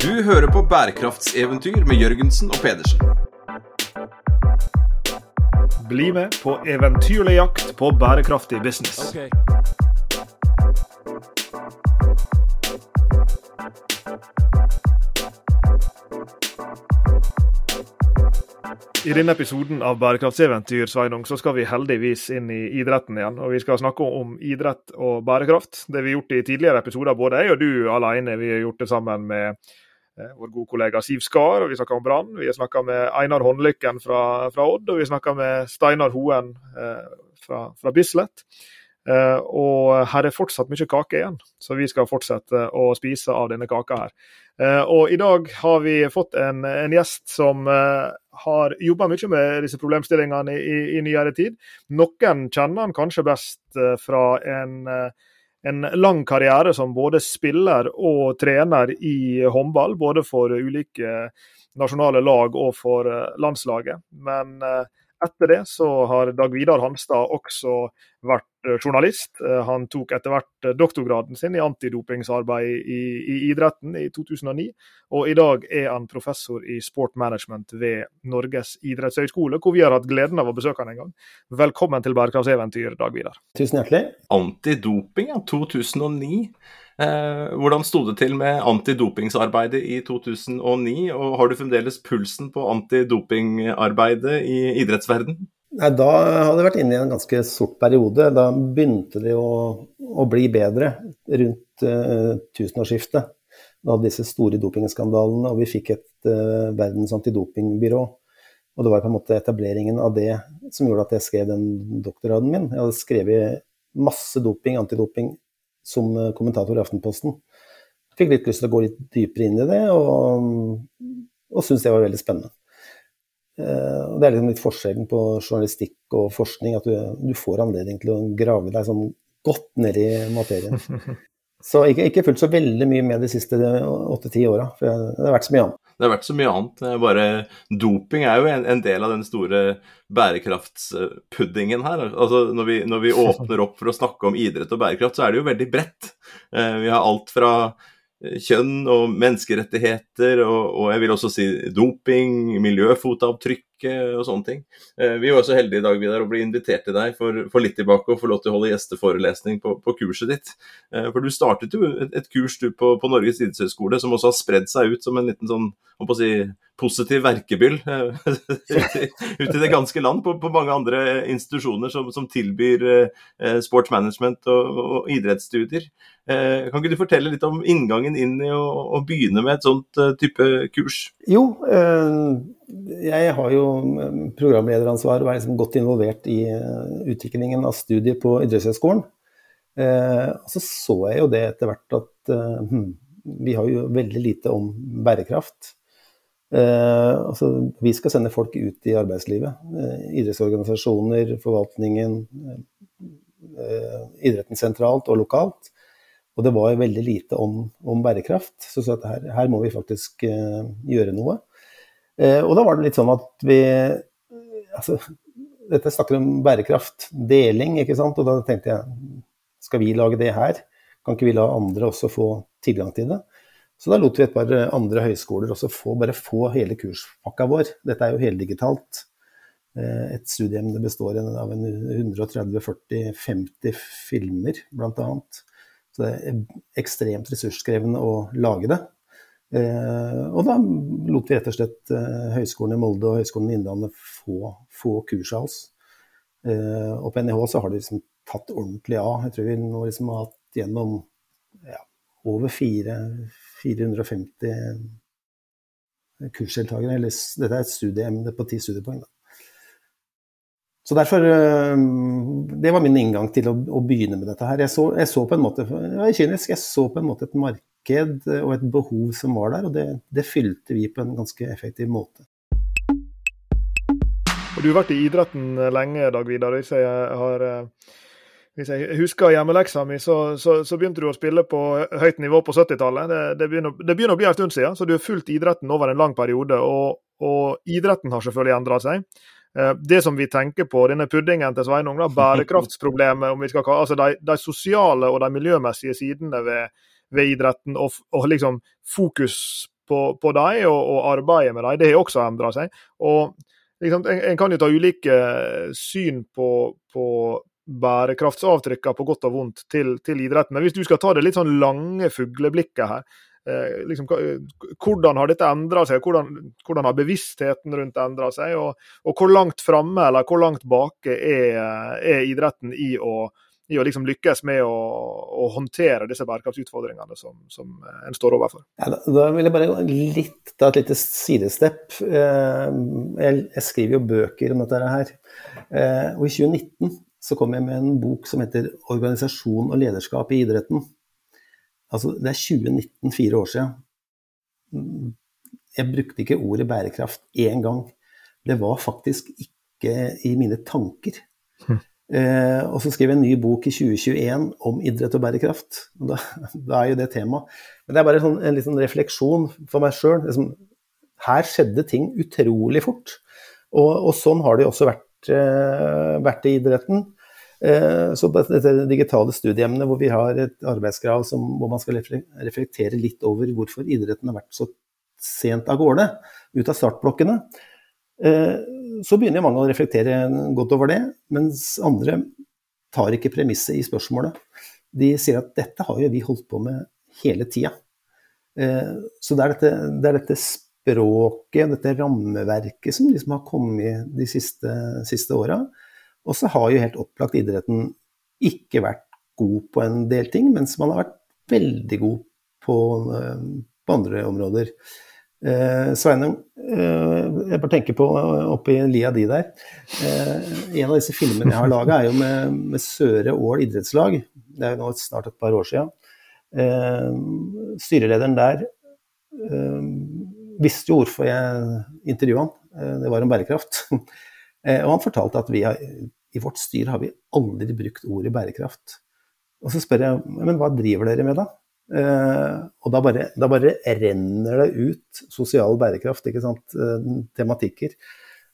Du hører på bærekraftseventyr med Jørgensen og Pedersen. Bli med på eventyrlig jakt på bærekraftig business. I denne episoden av Bærekraftseventyr Sveinung, så skal vi heldigvis inn i idretten igjen. Og vi skal snakke om idrett og bærekraft. Det vi har gjort i tidligere episoder, både jeg og du alene. Vi har gjort det sammen med vår gode kollega Siv Skar, og vi snakka om Brann. Vi snakka med Einar Håndlykken fra, fra, Odd, og vi snakka med Steinar Hoen eh, fra, fra Bislett. Uh, og her er fortsatt mye kake igjen, så vi skal fortsette å spise av denne kaka her. Uh, og i dag har vi fått en, en gjest som uh, har jobba mye med disse problemstillingene i, i, nyere tid. Noen kjenner han kanskje best fra en, en lang karriere som både spiller og trener i håndball, både for ulike nasjonale lag og for landslaget. Men etter det så har Dag Vidar Hanstad også vært Eh, journalist. Eh, han tok etter hvert eh, doktorgraden sin i antidopingsarbeid i, i, idretten i 2009. Og i dag er han professor i sport management ved Norges idrettshøgskole, hvor vi har hatt gleden av å besøke han en gang. Velkommen til bærekraftseventyr, Dag Vidar. Tusen hjertelig. Antidoping, ja. 2009. Eh, hvordan sto det til med antidopingsarbeidet i 2009, og har du fremdeles pulsen på antidopingarbeidet i idrettsverden? Nei, Da hadde jeg vært inne i en ganske sort periode. Da begynte det å, å bli bedre rundt uh, tusenårsskiftet. Da hadde disse store dopingskandalene, og vi fikk et uh, verdens antidopingbyrå. Og det var på en måte etableringen av det som gjorde at jeg skrev den doktorgraden min. Jeg hadde skrevet masse doping, antidoping, som uh, kommentator i Aftenposten. Fikk litt lyst til å gå litt dypere inn i det, og, og syntes det var veldig spennende. Eh, det er liksom litt forskjellen på journalistikk og forskning, at du, du får anledning til å grave deg sånn godt ned i materien. Så ikke, ikke fulgt så veldig mye med de siste åtte-ti åra, for det har vært så mye annet. Det har vært så mye annet. Bare doping er jo en, en del av den store bærekraftspuddingen her. Altså når vi, når vi, åpner opp for å snakke om idrett og bærekraft, så er det jo veldig bredt. Eh, vi har alt fra kjønn og menneskerettigheter, og, og, jeg vil også si doping, miljøfotavtrykk og sånne ting. Eh, vi var så heldige i dag Vidar, å bli invitert til deg for, for, litt tilbake og få lov til å holde gjesteforelesning på, på kurset ditt. Eh, for du startet jo et, et kurs du på, på Norges idrettshøgskole som også har spredd seg ut som en liten sånn, å si, positiv verkebyll eh, ut i det ganske land på, på mange andre institusjoner som, som tilbyr sportsmanagement og, og idrettsstudier. Eh, kan ikke du fortelle litt om inngangen inn i å, å begynne med et sånt type kurs? Jo, uh, jeg har jo programlederansvar og er liksom godt involvert i utviklingen av studiet på idrettshøyskolen. Uh, så så jeg jo det etter hvert at eh, vi har jo veldig lite om bærekraft. Altså, vi skal sende folk ut i arbeidslivet. idrettsorganisasjoner, forvaltningen, idretten sentralt og lokalt. Og det var veldig lite om, om bærekraft. Så, så her, her, må vi faktisk gjøre noe. Uh, og da var det litt sånn at vi altså, Dette snakker om bærekraft, deling, ikke sant. Og da tenkte jeg skal vi lage det her? Kan ikke vi la andre også få tilgang til det? Så da lot vi et par andre høyskoler også få, bare få hele kurspakka vår. Dette er jo heldigitalt. Uh, et studieemne består av 130-40-50 filmer, annet. Så det er ekstremt ressurskrevende å lage det. Eh, og da lot vi rett og slett eh, Høgskolen i Molde og Høgskolen i Innlandet få, få kurs av oss. Eh, og på NIH så har det liksom tatt ordentlig av. Jeg tror vi nå liksom har hatt gjennom ja, over 4, 450 kursdeltakere. dette er et studieemne på ti studiepoeng. Da. Så derfor Det var min inngang til å, å begynne med dette her. Jeg så, jeg så, på en måte jeg kynisk, jeg så på en måte et marked og et behov som var der, og det, det fylte vi på en ganske effektiv måte. Og Du har vært i idretten lenge, Dag Vidar. Hvis jeg, har, eh, hvis jeg husker hjemmeleksa mi, så, så, så, begynte du å spille på høyt nivå på 70-tallet. Det, det, det, begynner å bli en stund siden, så du har fulgt idretten over en lang periode. Og, og idretten har selvfølgelig endra seg. Eh, det som vi tenker på, denne puddingen til Sveinung, da, bærekraftsproblemet, om vi skal altså de, de, sosiale og de miljømessige sidene ved, ved idretten, og, og, liksom fokus på, på dem og, og, arbeidet med dem, det har også endra seg. Og liksom, en, en, kan jo ta ulike syn på, på bærekraftsavtrykkene på godt og vondt til, til, idretten. Men hvis du skal ta det litt sånn lange fugleblikket her, eh, liksom, hvordan har dette endra seg? Hvordan, hvordan, har bevisstheten rundt det endra seg? Og, og, hvor langt framme eller hvor langt bake er, er idretten i å, i å liksom lykkes med å, å, håndtere disse bærekraftsutfordringene som, som en står overfor? Ja, da, da, vil jeg bare gå litt, ta et lite sidestepp. Eh, jeg, jeg, skriver jo bøker om dette her. Eh, og i 2019 så kom jeg med en bok som heter 'Organisasjon og lederskap i idretten'. Altså, det er 2019, fire år siden. Jeg brukte ikke ordet bærekraft én gang. Det var faktisk ikke i mine tanker. Eh, og så skrev jeg en ny bok i 2021 om idrett og bærekraft. Da, da, er jo det tema. Men det er bare sånn, en liten refleksjon for meg sjøl. Liksom, her skjedde ting utrolig fort. Og, og sånn har det jo også vært Eh, vært i idretten. Eh, så på dette digitale studieemnet hvor vi har et arbeidskrav som, hvor man skal reflektere litt over hvorfor idretten har vært så sent av gårde, ut av startblokkene, eh, så begynner mange å reflektere godt over det, mens andre tar ikke premisset i spørsmålet. De sier at dette har jo vi holdt på med hele tida. Så det er dette, det er dette språket, dette rammeverket som liksom har kommet de siste, siste åra. Og så har jo helt opplagt idretten ikke vært god på en del ting, mens man har vært veldig god på, eh, på andre områder. Eh, Sveinung, eh, jeg bare tenker på oppi lia di der. Eh, en av disse filmene jeg har laga, er jo med, med Søre Ål idrettslag. Det er jo nå snart et par år sia. Eh, styrelederen der eh, visste jo hvorfor jeg intervjua han. Eh, det var om bærekraft. Eh, og han fortalte at vi har, i vårt styr har vi aldri brukt ordet bærekraft. Og så spør jeg men hva driver dere med da? Eh, og da bare, da bare renner det ut sosial bærekraft, ikke sant? tematikker.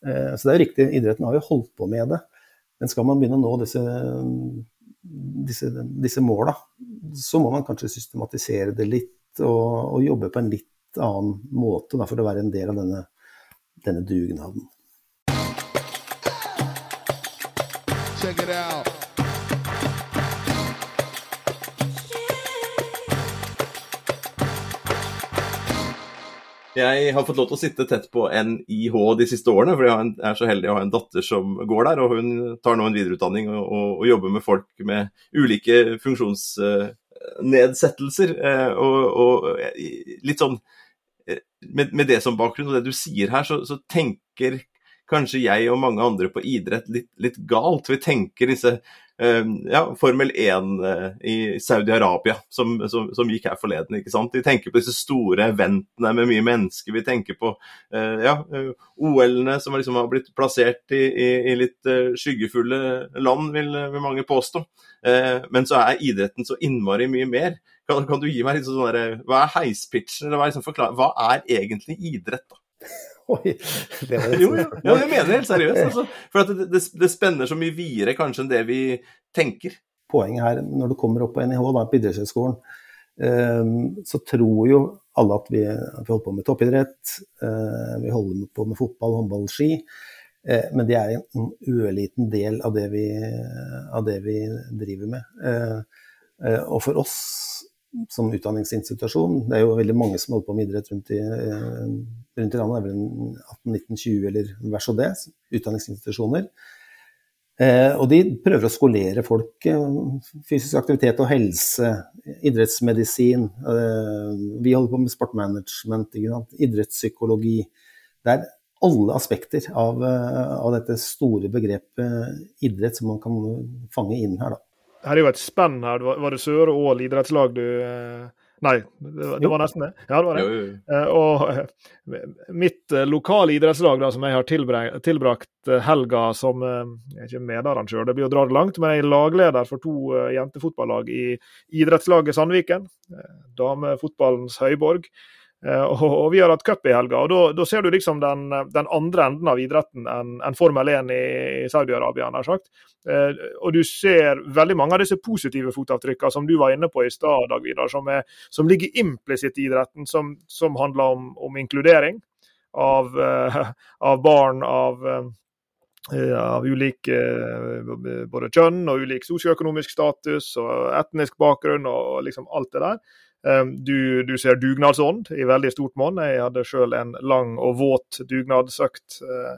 så det er jo riktig, idretten har jo holdt på med det. Men skal man begynne å nå disse, disse, disse måla, så må man kanskje systematisere det litt og, og jobbe på en litt annen måte da, for å være en del av denne, denne dugnaden. Check it out. Jeg har fått lov til å sitte tett på NIH de siste årene, for jeg er så heldig å ha en datter som går der. og Hun tar nå en videreutdanning og, og, og jobber med folk med ulike funksjonsnedsettelser. Eh, og, og, litt sånn med, med, det som bakgrunn og det du sier her, så, så, tenker kanskje jeg og mange andre på idrett litt, litt galt. Vi tenker disse uh, ja, Formel 1 uh, eh, i Saudi-Arabia som, som, som, gikk her forleden. ikke sant? Vi tenker på disse store eventene med mye mennesker. Vi tenker på uh, ja, OL-ene som liksom har blitt plassert i, i, i litt skyggefulle land, vil, vil mange påstå. men så er idretten så innmari mye mer. Kan, kan, du gi meg litt sånn der, Hva er heispitchen, eller hva, liksom hva er egentlig idrett, da? Oi, det var det. jo, jo, jo, jeg mener helt seriøst. Altså, for det, det, det, spenner så mye videre kanskje enn det vi tenker. Poenget her, når du kommer opp på NIH, da, på idrettshøyskolen, um, så tror jo alle at vi, at vi, holder på med toppidrett. Uh, vi holder på med fotball, håndball, ski. Uh, men det er en ørliten del av det vi, av det vi driver med. Uh, og for oss som utdanningsinstitusjon. Det er jo veldig mange som holder på med idrett rundt i, eh, rundt i landet. Det er vel 18-19-20 eller hver så det, utdanningsinstitusjoner. Eh, og de prøver å skolere folk. Eh, fysisk aktivitet og helse, idrettsmedisin. Eh, vi holder på med sportmanagement, idrettspsykologi. Det er alle aspekter av, eh, av, dette store begrepet idrett som man kan fange inn her. da her er jo et spenn her. Var det Søre Ål idrettslag du eh, Nei, det, det var nesten det. Ja, det var det. Jo, jo. Eh, og eh, mitt lokale idrettslag da, som jeg har tilbrakt, tilbrakt helga som Jeg er ikke medarrangør, det blir å dra det langt, men jeg er lagleder for to jentefotballag i idrettslaget Sandviken. Damefotballens høyborg. Eh, og, vi har hatt cup i helga. og Da ser du liksom den, den, andre enden av idretten enn en Formel 1 i, Saudi-Arabia. sagt. Eh, og du ser veldig mange av disse positive fotavtrykkene som du var inne på i stad, Dag Vidar, som, er, som ligger implisitt i idretten, som, som handler om, om inkludering av, uh, av barn, av av ulik både kjønn og ulik sosioøkonomisk status og etnisk bakgrunn og liksom alt det der. Ehm, du, du, ser dugnadsånd i veldig stort monn. Jeg hadde sjøl en lang og våt dugnadsøkt eh,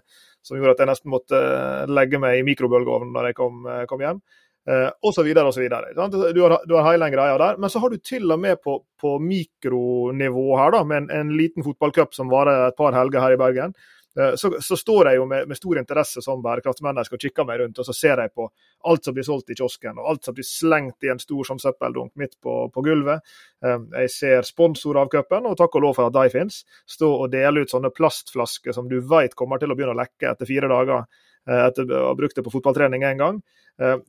som gjorde at jeg nesten måtte eh, legge meg i mikrobølgeovnen når jeg kom, eh, kom hjem. Og så videre og så videre. Du har, du har hele greia der. Men så har du til og med på, på mikronivå her, da, med en, en liten fotballcup som varer et par helger her i Bergen. Eh, så, så, står jeg jo med, med, stor interesse som bærekraftmenneske og kikker meg rundt, og så ser jeg på alt som blir solgt i kiosken, og alt som blir slengt i en stor sånn søppeldunk midt på, på, gulvet. Eh, jeg ser sponsorer av cupen, og takk og lov for at de finnes, stå og dele ut sånne plastflasker som du vet kommer til å begynne å lekke etter fire dager eh, etter å ha brukt det på fotballtrening en gang.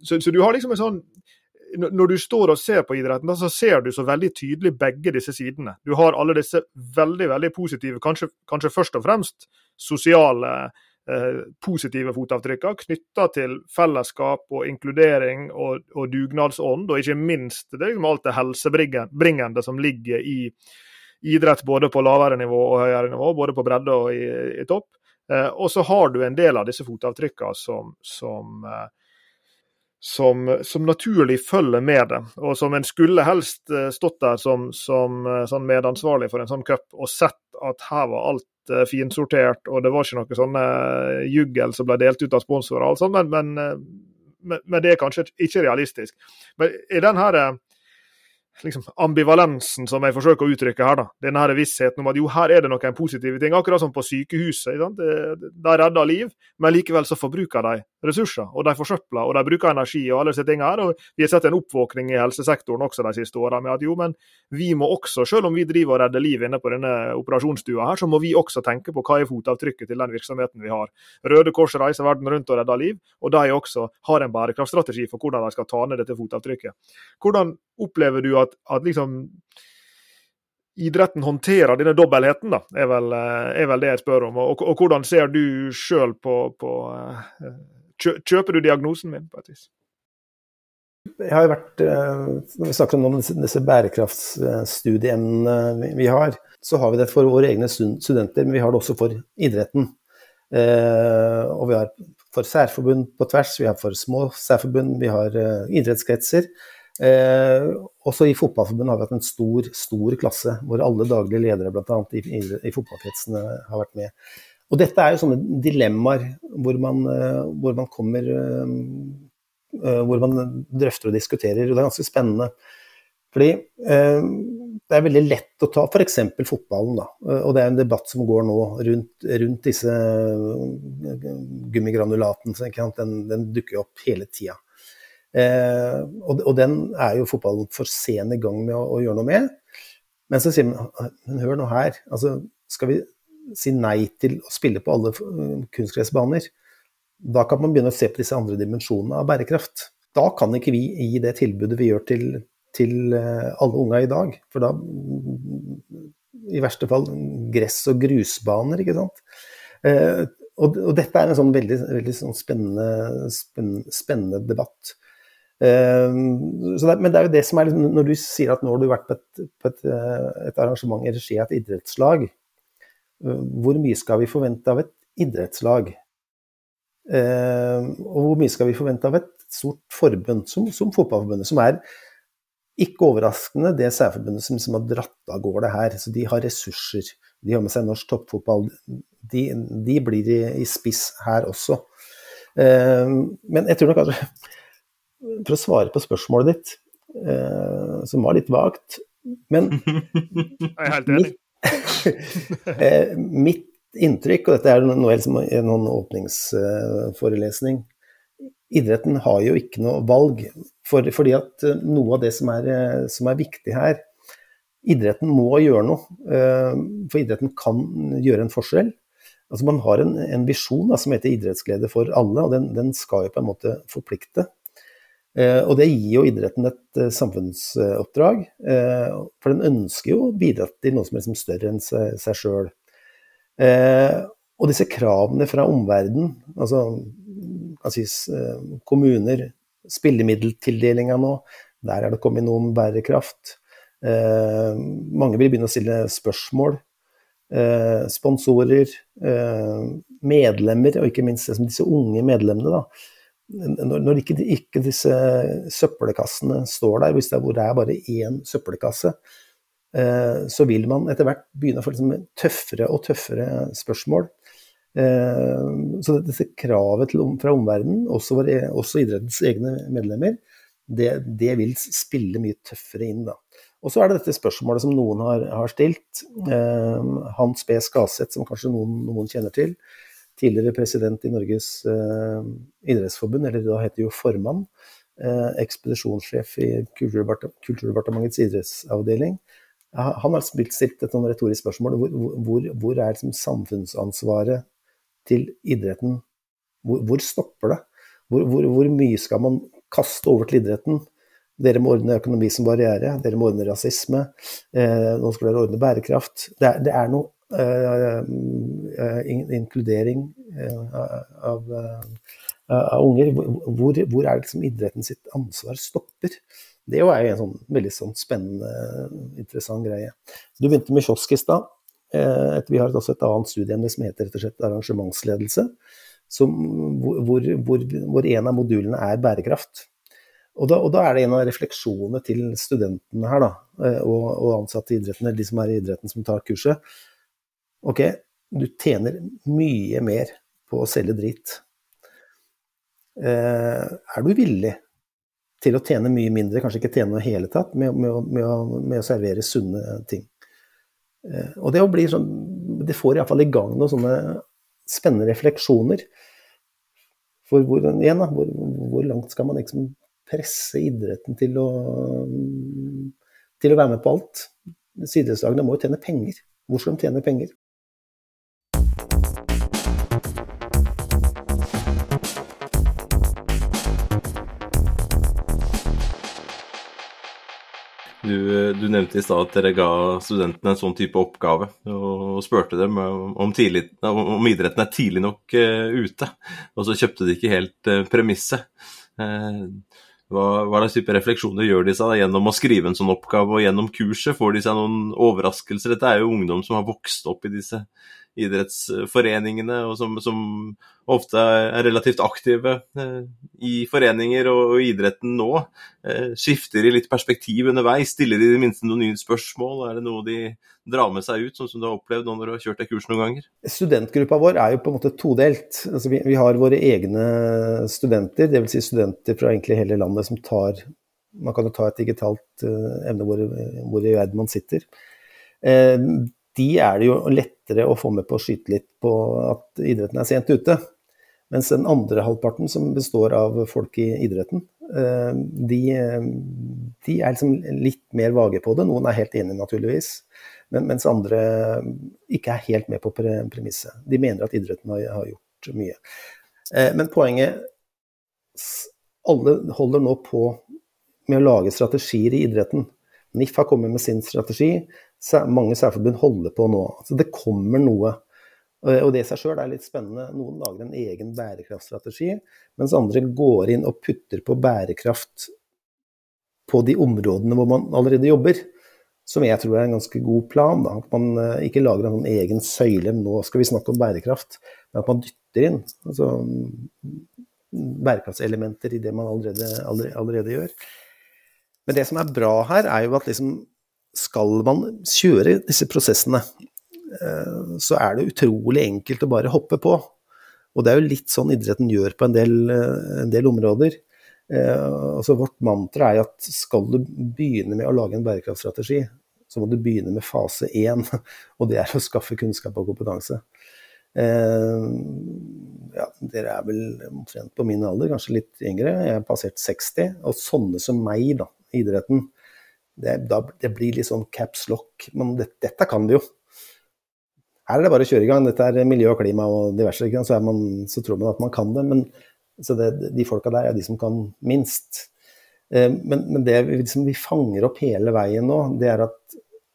Så, så du har liksom en sånn når du står og ser på idretten, så ser du så veldig tydelig begge disse sidene. Du har alle disse veldig veldig positive, kanskje, kanskje først og fremst sosiale eh, positive fotavtrykkene knytta til fellesskap og inkludering og, og dugnadsånd, og ikke minst det liksom alt det helsebringende som ligger i idrett både på lavere nivå og høyere nivå, både på bredde og i, i topp. Eh, og så har du en del av disse fotavtrykkene som, som eh, som, som, naturlig følger med det, og som en skulle helst eh, stått der som, som eh, sånn medansvarlig for en sånn cup og sett at her var alt uh, finsortert, og det var ikke noe sånne juggel som ble delt ut av sponsorer, altså, men, men, men, men, det er kanskje ikke realistisk. Men i den her liksom, ambivalensen som jeg forsøker å uttrykke her. da. Denne her vissheten om at jo, her er det noen positive ting. Akkurat som på sykehuset. De redder liv, men likevel så forbruker de ressurser. Og de forsøpler, og de bruker energi og alle disse tingene her. Og vi har sett en oppvåkning i helsesektoren også de siste årene med at jo, men vi må også, selv om vi driver og redder liv inne på denne operasjonsstua her, så må vi også tenke på hva er fotavtrykket til den virksomheten vi har. Røde Kors reiser verden rundt og redder liv, og de også har en bærekraftstrategi for hvordan de skal ta ned dette fotavtrykket. Hvordan opplever du at, at liksom idretten håndterer denne dobbeltheten, da, er vel, er vel, det jeg spør om. Og, og hvordan ser du sjøl på, på uh, Kjøper du diagnosen min, vis? Jeg har jo vært, eh, Når vi snakker om disse bærekraftsstudieemnene vi har, så har vi det for våre egne studenter, men vi har det også for idretten. Eh, og vi har for særforbund på tvers, vi har for små særforbund, vi har eh, idrettskretser. Også i fotballforbundet har vi hatt en stor, stor klasse hvor alle daglige ledere bl.a. I, i fotballkretsene har vært med. Og dette er jo sånne dilemmaer hvor man, eh, hvor man kommer eh, eh, Hvor man drøfter og diskuterer, og det er ganske spennende. Fordi det er veldig lett å ta f.eks. fotballen, da. Og det er en debatt som går nå rundt, rundt disse gummigranulatene. Den, den dukker opp hele tida. Eh, og, og, den er jo fotballen for sen i gang med å, å gjøre noe med. Men så sier man men hør nå her. altså Skal vi si nei til å spille på alle eh, kunstgressbaner, da kan man begynne å se på disse andre dimensjonene av bærekraft. Da kan ikke vi gi det tilbudet vi gjør til, til eh, alle unga i dag. For da i verste fall gress- og grusbaner, ikke sant. Eh, og, og, dette er en sånn veldig, veldig sånn spennende, spennende, spennende, debatt. Eh, det, men det er jo det som er liksom, Når du sier at nå har du vært på et, på et, et arrangement i regi av et idrettslag, hvor mye skal vi forvente av et idrettslag? Eh, og hvor mye skal vi forvente av et stort forbund som, som Fotballforbundet, som er ikke overraskende det særforbundet som, som har dratt av gårde her. Så de har ressurser. De har med seg norsk toppfotball. De, de blir i, i, spiss her også. Eh, men jeg tror nok kanskje For å svare på spørsmålet ditt, eh, som var litt vagt Men Jeg Eh, mitt inntrykk, og dette er noe, noen åpningsforelesning Idretten har jo ikke noe valg, for, fordi at eh, noe av det som er, eh, som er, viktig her Idretten må gjøre noe, for idretten kan gjøre en forskjell. Altså Man har en, en visjon som heter idrettsglede for alle, og den, den, skal jo på en måte forplikte. Eh, og det gir jo idretten et eh, samfunnsoppdrag, eh, for den ønsker jo å bidra til noe som er liksom større enn seg, sjøl. Og disse kravene fra omverdenen, altså sies, kommuner, spillemiddeltildelinga nå, der er det kommet noe om bærekraft. Mange vil begynne å stille spørsmål. Sponsorer, medlemmer, og ikke minst disse unge medlemmene. da, når, ikke, ikke, disse søppelkassene står der, hvis det er, hvor det er bare én søppelkasse, eh, så vil man etter hvert begynne å få liksom tøffere og tøffere spørsmål. Eh, så dette kravet til, fra omverdenen, også, også, idrettens egne medlemmer, det, det, vil spille mye tøffere inn. da. Og så er det dette spørsmålet som noen har, har stilt. Eh, Hans B. Skaseth, som kanskje noen, noen kjenner til tidligere president i Norges uh, idrettsforbund, eller da heter jo formann, uh, ekspedisjonssjef i Kulturdepartementets idrettsavdeling. Han har stilt, stilt et sånn retorisk spørsmål. Hvor, hvor, hvor er liksom samfunnsansvaret til idretten? Hvor, hvor stopper det? Hvor, mye skal man kaste over til idretten? Dere må ordne økonomi som barriere, dere må ordne rasisme, eh, nå skal dere ordne bærekraft. Det er, det er noe Eh, eh, inkludering eh, av, av unger. Hvor, hvor, er det liksom idretten sitt ansvar stopper? Det er jo en sånn, veldig sånn spennende, interessant greie. Du begynte med kiosk i stad. Vi har også et annet studieemne som heter rett og slett arrangementsledelse. Som, hvor, hvor, hvor, en av modulene er bærekraft. Og da, og da, er det en av refleksjonene til studentene her, da, og, og ansatte i idretten, eller de som er i idretten som tar kurset, Ok, du tjener mye mer på å selge drit. Eh, er du villig til å tjene mye mindre, kanskje ikke tjene noe i hele tatt, med, med, med, med, å servere sunne ting? Eh, og det, blir sånn, det får iallfall i gang noen sånne spennende refleksjoner. For hvor, igjen, da, hvor, hvor langt skal man liksom presse idretten til å, til å være med på alt? Idrettslagene må jo tjene penger. Hvor skal de tjene penger? Du, du, nevnte i stad at dere ga studentene en sånn type oppgave, og spurte dem om, tidlig, om idretten er tidlig nok uh, ute. Og så kjøpte de ikke helt uh, premisset. Hva, hva slags type refleksjoner gjør de seg da, gjennom å skrive en sånn oppgave, og gjennom kurset? Får de seg noen overraskelser? Dette er jo ungdom som har vokst opp i disse idrettsforeningene, og som, som ofte er relativt aktive eh, i foreninger og, og idretten nå. Eh, skifter de litt perspektiv underveis? Stiller i det minste noen nye spørsmål? Er det noe de drar med seg ut, sånn som du har opplevd nå når du har kjørt deg kurs noen ganger? Studentgruppa vår er jo på en måte todelt. Altså, vi, vi, har våre egne studenter, dvs. Si studenter fra egentlig hele landet som tar Man kan jo ta et digitalt uh, emne hvor, hvor i verden man sitter. Eh, de er det jo lettere å få med på å skyte litt på at idretten er sent ute. Mens den andre halvparten, som består av folk i idretten, eh, de, de er liksom litt mer vage på det. Noen er helt enige, naturligvis. Men, mens andre ikke er helt med på premisset. De mener at idretten har, har gjort mye. Eh, men poenget Alle holder nå på med å lage strategier i idretten. NIF har kommet med sin strategi mange særforbund holder på nå. Så det kommer noe. Og det i seg sjøl er litt spennende. Noen lager en egen bærekraftstrategi, mens andre går inn og putter på bærekraft på de områdene hvor man allerede jobber. Som jeg tror er en ganske god plan. Da. At man eh, ikke lager en sånn egen søyle, nå skal vi snakke om bærekraft, men at man dytter inn altså, bærekraftselementer i det man allerede, allerede, allerede gjør. Men det som er bra her, er jo at liksom skal man kjøre disse prosessene, eh, så er det utrolig enkelt å bare hoppe på. Og det er jo litt sånn idretten gjør på en del, eh, en del områder. Eh, altså vårt mantra er at skal du begynne med å lage en bærekraftstrategi, så må du begynne med fase én, og det er å skaffe kunnskap og kompetanse. Ja, dere er vel omtrent på min alder, kanskje litt yngre. Jeg er passert 60. Og sånne som meg, da, idretten, det, da, det blir litt sånn caps lock. Men det, dette kan du jo. Her er det bare å kjøre i gang. Dette er miljø og klima og diverse. Så, man, så, tror man at man kan det. Men det, de folka der er de som kan minst. Men, men, det vi, liksom, vi fanger opp hele veien nå, det er at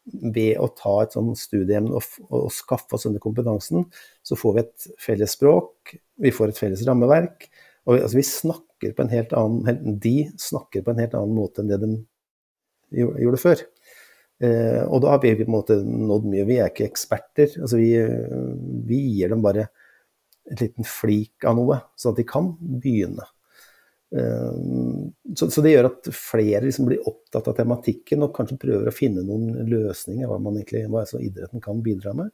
ved å ta et sånt studieemne og, og, skaffe oss denne kompetansen, så får vi et felles språk, vi får et felles rammeverk. og altså, Vi snakker på en helt annen De snakker på en helt annen måte enn det de gjorde før. Eh, og da har vi på en måte nådd mye. Vi er ikke eksperter. altså Vi, vi gir dem bare et liten flik av noe, så at de kan begynne. Eh, så, så, det gjør at flere liksom blir opptatt av tematikken og kanskje prøver å finne noen løsninger, hva, man egentlig, hva idretten kan bidra med.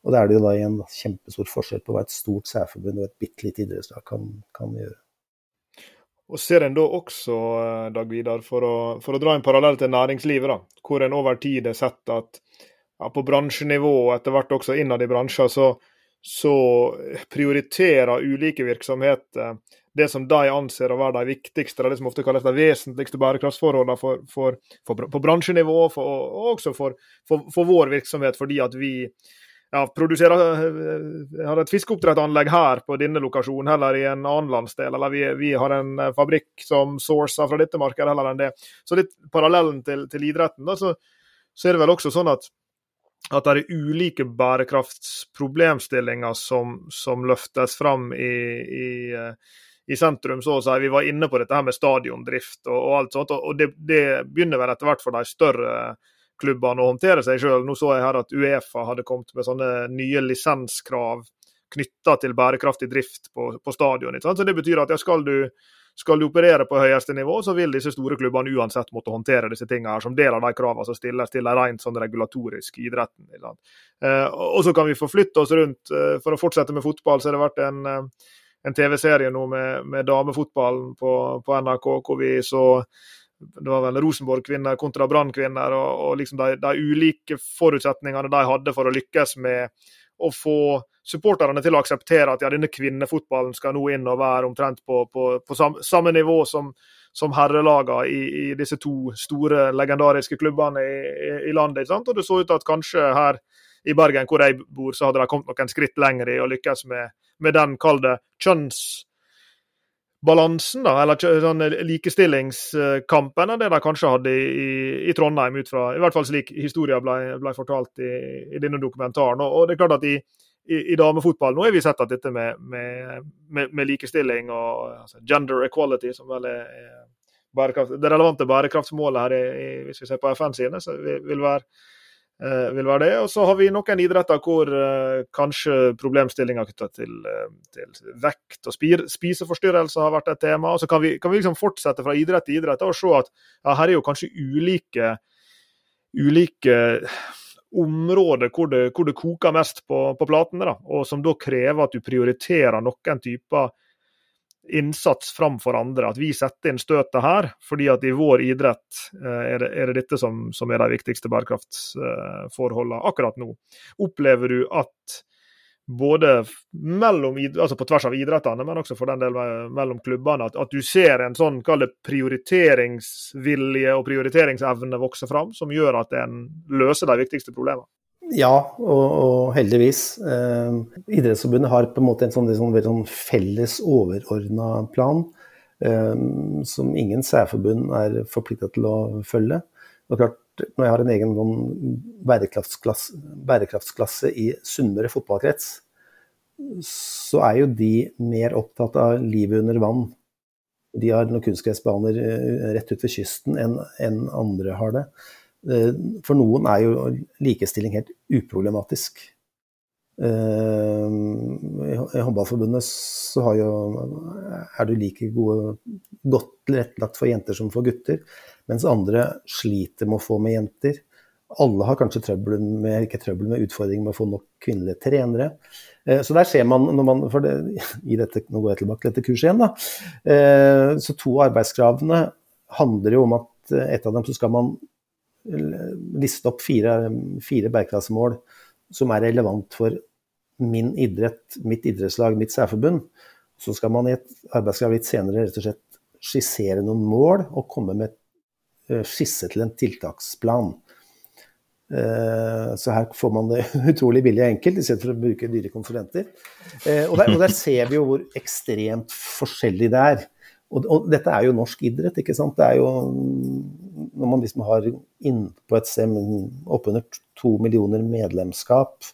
Og da er det jo da en kjempestor forskjell på hva et stort særforbund og et bitte lite idrettslag kan, kan gjøre. Og Ser en da også, eh, Dag Vidar, for å, for å dra en parallell til næringslivet, da, hvor en over tid har sett at ja, på bransjenivå og etter hvert også innad i bransjer, så, så, prioriterer ulike virksomheter det som de anser å være de viktigste, det som ofte kalles de vesentligste bærekraftsforholdene for, for, for, på bransjenivå og også for, vår virksomhet, fordi at vi ja, produsere eh, har et fiskeoppdrettsanlegg her på denne lokasjonen, heller i en annen landsdel. Eller vi, vi har en eh, fabrikk som sourcer fra dette markedet, heller enn det. Så litt parallellen til, til idretten, da, så, så, er det vel også sånn at, at det er ulike bærekraftsproblemstillinger som, som løftes fram i, i, eh, i sentrum, så å si. Vi var inne på dette her med stadiondrift og, og alt sånt, og det, det begynner vel etter hvert for de større klubbene å håndtere seg sjøl. Nå så jeg her at Uefa hadde kommet med sånne nye lisenskrav knytta til bærekraftig drift på, på stadion. Så Det betyr at ja, skal, du, skal, du, operere på høyeste nivå, så vil disse store klubbene uansett måtte håndtere disse tingene her, som del av de kravene som stilles til en rent sånn regulatorisk idretten. Eh, og så kan vi forflytte oss rundt. Eh, for å fortsette med fotball, så har det vært en, eh, en TV-serie nå med, med damefotballen på, på NRK, hvor vi så det var vel Rosenborg-kvinner kontra Brann-kvinner, og, og, liksom de, de, ulike forutsetningene de hadde for å lykkes med å få supporterne til å akseptere at ja, denne kvinnefotballen skal nå inn og være omtrent på, på, på samme, nivå som, som herrelagene i, i, disse to store, legendariske klubbene i, i, i landet. Og det så ut at kanskje her i Bergen, hvor jeg bor, så hadde de kommet noen skritt lenger i å lykkes med, med den, kall det, kjønns balansen, da, eller sånn likestillingskampen, enn det de kanskje hadde i, i, Trondheim, ut fra i hvert fall slik historien ble, ble fortalt i, i, denne dokumentaren. Og, og, det er klart at i, i, damefotball nå har vi sett at dette med, med, med, med likestilling og altså, gender equality, som vel er, er det relevante bærekraftsmålet her hvis vi ser på FN sine, så vil, vil være Eh, vil være det. Og så har vi noen idretter hvor uh, kanskje problemstillinger knytta til, uh, til, vekt og spir, spiseforstyrrelser har vært et tema. Og så kan vi, kan vi liksom fortsette fra idrett til idrett og se at ja, her er jo kanskje ulike, ulike områder hvor det, hvor det koker mest på, på platene, da, og som da krever at du prioriterer noen typer innsats framfor andre. At vi setter inn støtet her, fordi at i vår idrett eh, er det, er det dette som, som, er de viktigste bærekraftsforholdene akkurat nå. Opplever du at både mellom, altså på tvers av idrettene, men også for den del mellom klubbene, at, at du ser en sånn prioriteringsvilje og prioriteringsevne vokse fram, som gjør at en løser de viktigste problemene? Ja, og, og heldigvis. Eh, Idrettsforbundet har på en måte en sånn, sånn, sånn felles overordna plan eh, som ingen særforbund er forplikta til å følge. Og klart, Når jeg har en egen sånn bærekraftsklasse, bærekraftsklasse i Sunnmøre fotballkrets, så er jo de mer opptatt av livet under vann. De har noen kunstgressbaner eh, rett ut ved kysten enn en andre har det. Eh, for noen er jo likestilling helt uproblematisk. Eh, I Håndballforbundet så jo, er du like gode, godt tilrettelagt for jenter som for gutter, mens andre sliter med å få med jenter. Alle har kanskje trøbbel med, ikke trøbbel med utfordringer med å få nok kvinnelige trenere. Eh, så der ser man, når man for det, i dette, Nå går jeg tilbake til dette kurset igjen. da, Så to av arbeidskravene handler jo om at et av dem så skal man liste opp fire, fire bærekraftsmål som er relevant for min idrett, mitt idrettslag, mitt særforbund. Så skal man i et arbeidskrav litt senere rett og slett skissere noen mål og komme med skisse til en tiltaksplan. Så her får man det utrolig billig og enkelt, i stedet for å bruke dyre konsulenter. Og der, og der ser vi jo hvor ekstremt forskjellig det er. Og, og, dette er jo norsk idrett, ikke sant. Det er jo Når man liksom har innpå et SEM oppunder to millioner medlemskap,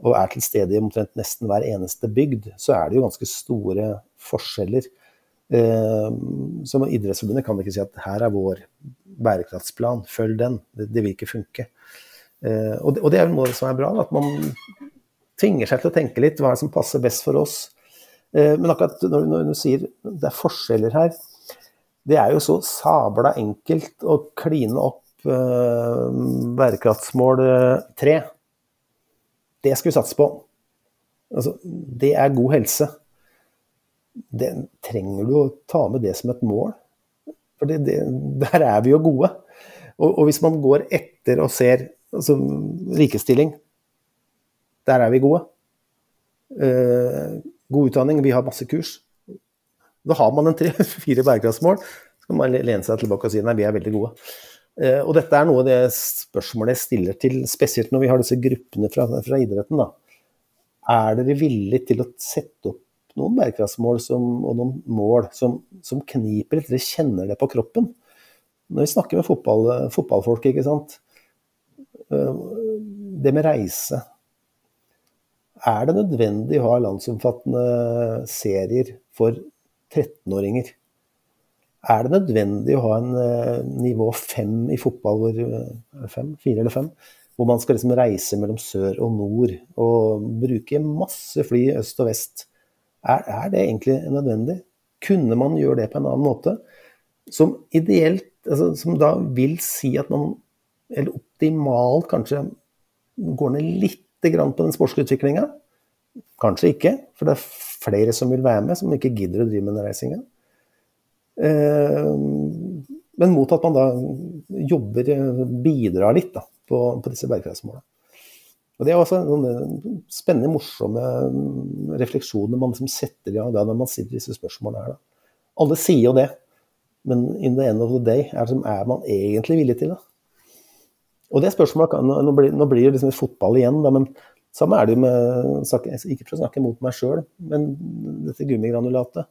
og er til stede i omtrent nesten hver eneste bygd, så er det jo ganske store forskjeller. Eh, som Idrettsforbundet kan ikke si at her er vår bærekraftsplan, følg den. Det, vil ikke funke. Eh, og, det, er jo noe som er bra, at man tvinger seg til å tenke litt hva som passer best for oss. Eh, men akkurat når, når du sier det er forskjeller her, det er jo så sabla enkelt å kline opp uh, bærekraftsmål tre. Det skal vi satse på. Altså, det er god helse. Det, trenger du å ta med det som et mål? For det, det, der er vi jo gode. Og, og, hvis man går etter og ser altså, likestilling, der er vi gode. Uh, god utdanning, vi har masse kurs. Da har man en tre-fire bærekraftsmål, så kan man lene seg tilbake og si nei, vi er veldig gode. Eh, og dette er noe av det spørsmålet jeg stiller til, spesielt når vi har disse gruppene fra, fra idretten. Da. Er dere villige til å sette opp noen bærekraftsmål som, og noen mål som, som kniper litt? Dere kjenner det på kroppen. Når vi snakker med fotball, fotballfolk, ikke sant. Eh, det med reise, er det nødvendig å ha landsomfattende serier for 13-åringer? Er det nødvendig å ha en uh, nivå fem i fotball, hvor, uh, fem, fire eller fem, hvor man skal liksom reise mellom sør og nord og bruke masse fly øst og vest? Er, er, det egentlig nødvendig? Kunne man gjøre det på en annen måte? Som ideelt, altså, som da vil si at man, eller optimalt kanskje, går ned litt grann på den sportslige utviklinga. Kanskje ikke, for det er flere som vil være med, som ikke gidder å drive med den reisinga. Eh, men mot at man da jobber, bidrar litt da, på, på disse bærekraftsmåla. Og Det er også noen spennende, morsomme refleksjoner man liksom setter i da når man sitter i disse spørsmålene her. Da. Alle sier jo det, men in the end of the day, er man egentlig villig til det? Og det spørsmålet, Nå blir, nå blir det liksom fotball igjen, da, men samme er det jo med Ikke for å snakke mot meg sjøl, men dette gummigranulatet.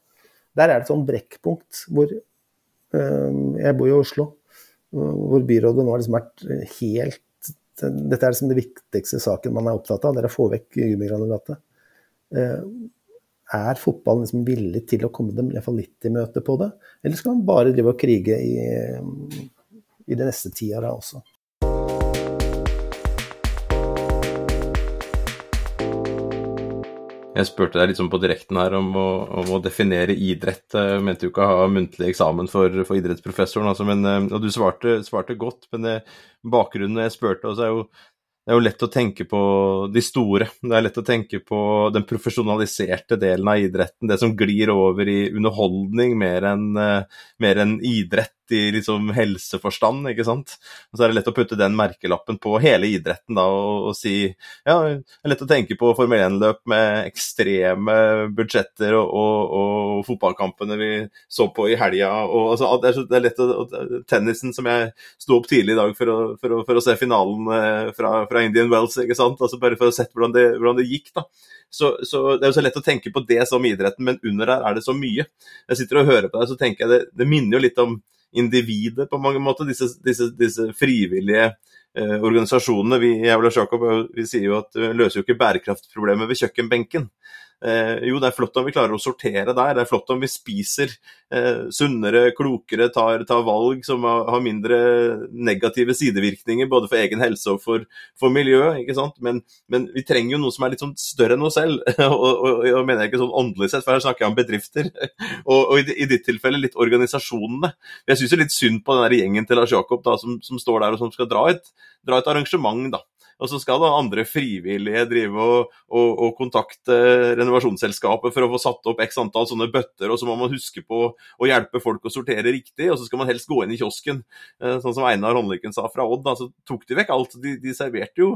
Der er det et sånn brekkpunkt hvor øh, Jeg bor i Oslo, hvor byrådet nå har liksom vært helt Dette er liksom det viktigste saken man er opptatt av, det er å få vekk gummigranulatet. Uh, er fotballen liksom villig til å komme dem i hvert fall litt i møte på det, eller skal man bare drive og krige i, i det neste tiåret også? Jeg spurte deg sånn på direkten her om å, om å definere idrett. Jeg mente jo ikke å ha muntlig eksamen for, for idrettsprofessoren, altså, men, eh, og du svarte, svarte godt. Men det, bakgrunnen jeg spurte, altså, er jo det er jo lett å tenke på de store. Det er lett å tenke på den profesjonaliserte delen av idretten. Det som glir over i underholdning mer enn, mer enn idrett i liksom helseforstand, ikke sant. Og så er det lett å putte den merkelappen på hele idretten da, og, og si Ja, det er lett å tenke på Formel 1-løp med ekstreme budsjetter og, og, og, fotballkampene vi så på i helga. Og, altså, det, er det er lett å, Tennisen som jeg sto opp tidlig i dag for å, for å, for å se finalen eh, fra, fra, Indian Wells, ikke sant. Altså bare for å se hvordan det, hvordan det gikk, da. Så, så, Det er jo så lett å tenke på det som idretten, men under der er det så mye. Jeg sitter og hører på deg, så tenker jeg det, det minner jo litt om individet på mange måter, disse, disse, disse frivillige eh, organisasjonene. Vi, jeg Jacob, vi sier jo at vi løser jo ikke bærekraftproblemet ved kjøkkenbenken. Eh, jo, det er flott om vi klarer å sortere der. Det er flott om vi spiser eh, sunnere, klokere, tar, tar valg som har, mindre negative sidevirkninger både for egen helse og for, for miljøet. ikke sant? Men, men, vi trenger jo noe som er litt sånn større enn oss selv. og, og, og mener jeg ikke sånn åndelig sett, for her snakker jeg om bedrifter. og, og i, i, ditt tilfelle litt organisasjonene. Jeg syns litt synd på den der gjengen til Lars Jakob da, som, som, står der og som skal dra et, dra et arrangement. da og så skal da andre frivillige drive og, og, og, kontakte renovasjonsselskapet for å få satt opp x antall sånne bøtter, og så må man huske på å hjelpe folk å sortere riktig, og så skal man helst gå inn i kiosken, eh, sånn som Einar Håndlykken sa fra Odd. Så tok de vekk alt. De, de serverte jo,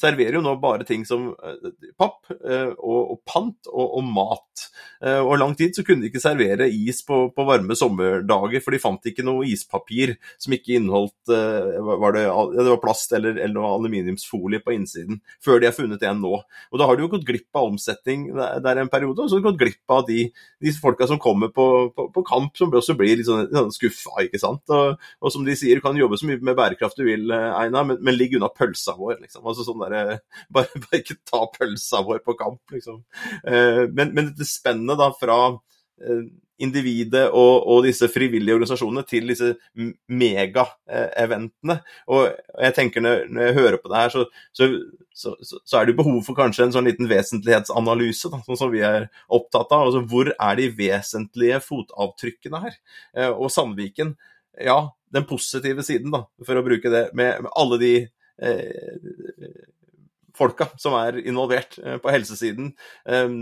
serverer jo nå bare ting som eh, papp eh, og, og pant og, og, mat. Og lang tid så kunne de ikke servere is på, på varme sommerdager, for de fant ikke noe ispapir som ikke inneholdt var det, det var plast eller, eller noe aluminiums aluminiumsfolie på innsiden, før de har funnet en nå. Og Da har du jo gått glipp av omsetning der en periode, og så har du gått glipp av de, de folka som kommer på, på, på, kamp, som også blir litt sånn, sånn skuffa, ikke sant. Og, og, som de sier, du kan jobbe så mye med bærekraft du vil, Einar, men, men ligg unna pølsa vår, liksom. Altså sånn der, bare, bare, ikke ta pølsa vår på kamp, liksom. Men, men dette spennet da fra individet og, og, disse frivillige organisasjonene til disse mega-eventene. Og jeg tenker når, når, jeg hører på det her, så, så, så, så, er det behov for kanskje en sånn liten vesentlighetsanalyse, da, sånn som vi er opptatt av. Altså, hvor er de vesentlige fotavtrykkene her? Eh, og Sandviken, ja, den positive siden, da, for å bruke det, med, med alle de eh, folka som er involvert eh, på helsesiden eh,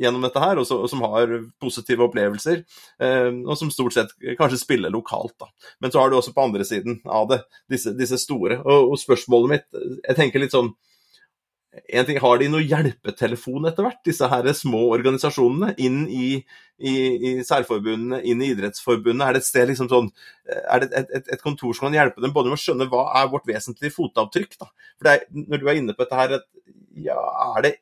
gjennom dette her, og, som har positive opplevelser, eh, og som stort sett kanskje spiller lokalt. da. Men så har du også på andre siden av det disse, disse store. Og, og, spørsmålet mitt, jeg tenker litt sånn en ting, Har de noe hjelpetelefon etter hvert, disse her små organisasjonene, inn i, i, i særforbundene, inn i Idrettsforbundet? Er det et sted liksom sånn, er det et, et, et, kontor som kan hjelpe dem både med å skjønne hva er vårt vesentlige fotavtrykk? da? For er, Når du er inne på dette her, ja, er det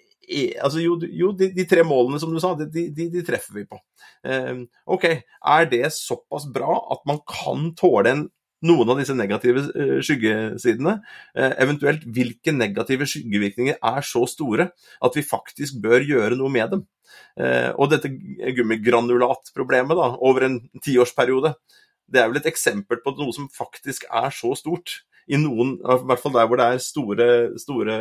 altså jo, jo de, de, tre målene som du sa, de, de, de treffer vi på. Um, ok, Er det såpass bra at man kan tåle en noen av disse negative eh, skyggesidene. Eh, eventuelt hvilke negative skyggevirkninger er så store at vi faktisk bør gjøre noe med dem. Eh, og dette gummigranulatproblemet da, over en tiårsperiode, det er vel et eksempel på noe som faktisk er så stort. I noen, i hvert fall der hvor det er store, store